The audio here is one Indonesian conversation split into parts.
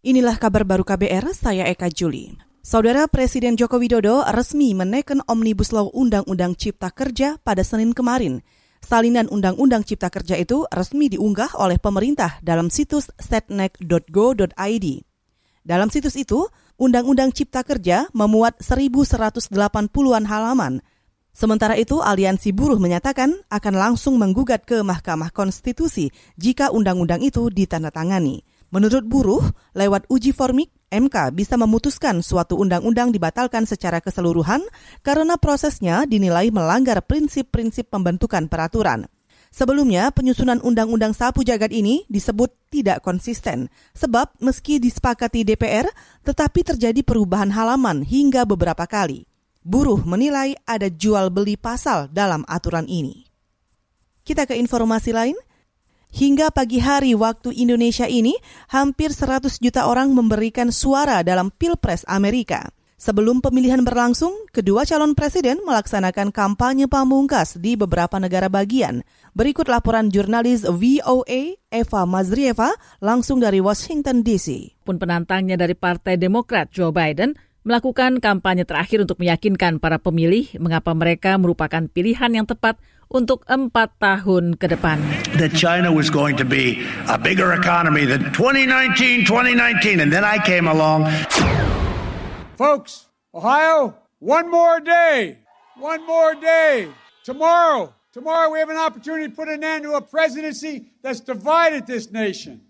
Inilah kabar baru KBR, saya Eka Juli. Saudara Presiden Joko Widodo resmi menekan Omnibus Law Undang-Undang Cipta Kerja pada Senin kemarin. Salinan Undang-Undang Cipta Kerja itu resmi diunggah oleh pemerintah dalam situs setnek.go.id. Dalam situs itu, Undang-Undang Cipta Kerja memuat 1180-an halaman. Sementara itu, Aliansi Buruh menyatakan akan langsung menggugat ke Mahkamah Konstitusi jika undang-undang itu ditandatangani. Menurut buruh, lewat uji formik, MK bisa memutuskan suatu undang-undang dibatalkan secara keseluruhan karena prosesnya dinilai melanggar prinsip-prinsip pembentukan peraturan. Sebelumnya, penyusunan Undang-Undang Sapu Jagat ini disebut tidak konsisten, sebab meski disepakati DPR, tetapi terjadi perubahan halaman hingga beberapa kali. Buruh menilai ada jual beli pasal dalam aturan ini. Kita ke informasi lain. Hingga pagi hari waktu Indonesia ini, hampir 100 juta orang memberikan suara dalam Pilpres Amerika. Sebelum pemilihan berlangsung, kedua calon presiden melaksanakan kampanye pamungkas di beberapa negara bagian. Berikut laporan jurnalis VOA Eva Mazrieva langsung dari Washington DC. Pun penantangnya dari Partai Demokrat Joe Biden melakukan kampanye terakhir untuk meyakinkan para pemilih mengapa mereka merupakan pilihan yang tepat untuk empat tahun ke depan. That China was going to be a bigger economy than 2019, 2019, and then I came along. Folks, Ohio, one more day, one more day. Tomorrow, tomorrow we have an opportunity to put an end to a presidency that's divided this nation.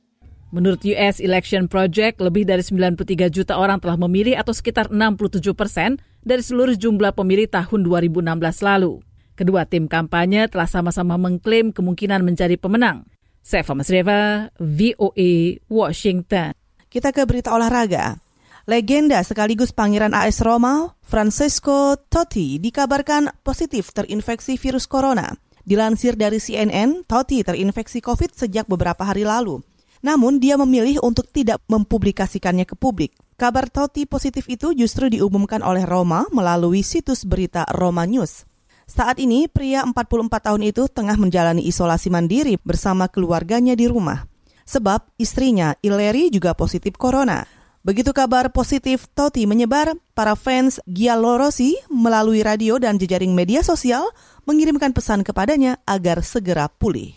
Menurut US Election Project, lebih dari 93 juta orang telah memilih atau sekitar 67 persen dari seluruh jumlah pemilih tahun 2016 lalu. Kedua tim kampanye telah sama-sama mengklaim kemungkinan menjadi pemenang. Seva Masreva, VOA, Washington. Kita ke berita olahraga. Legenda sekaligus Pangeran AS Roma, Francesco Totti, dikabarkan positif terinfeksi virus corona. Dilansir dari CNN, Totti terinfeksi COVID sejak beberapa hari lalu. Namun dia memilih untuk tidak mempublikasikannya ke publik. Kabar Totti positif itu justru diumumkan oleh Roma melalui situs berita Roma News. Saat ini, pria 44 tahun itu tengah menjalani isolasi mandiri bersama keluarganya di rumah. Sebab istrinya, Ileri, juga positif corona. Begitu kabar positif Toti menyebar, para fans Giallorossi melalui radio dan jejaring media sosial mengirimkan pesan kepadanya agar segera pulih.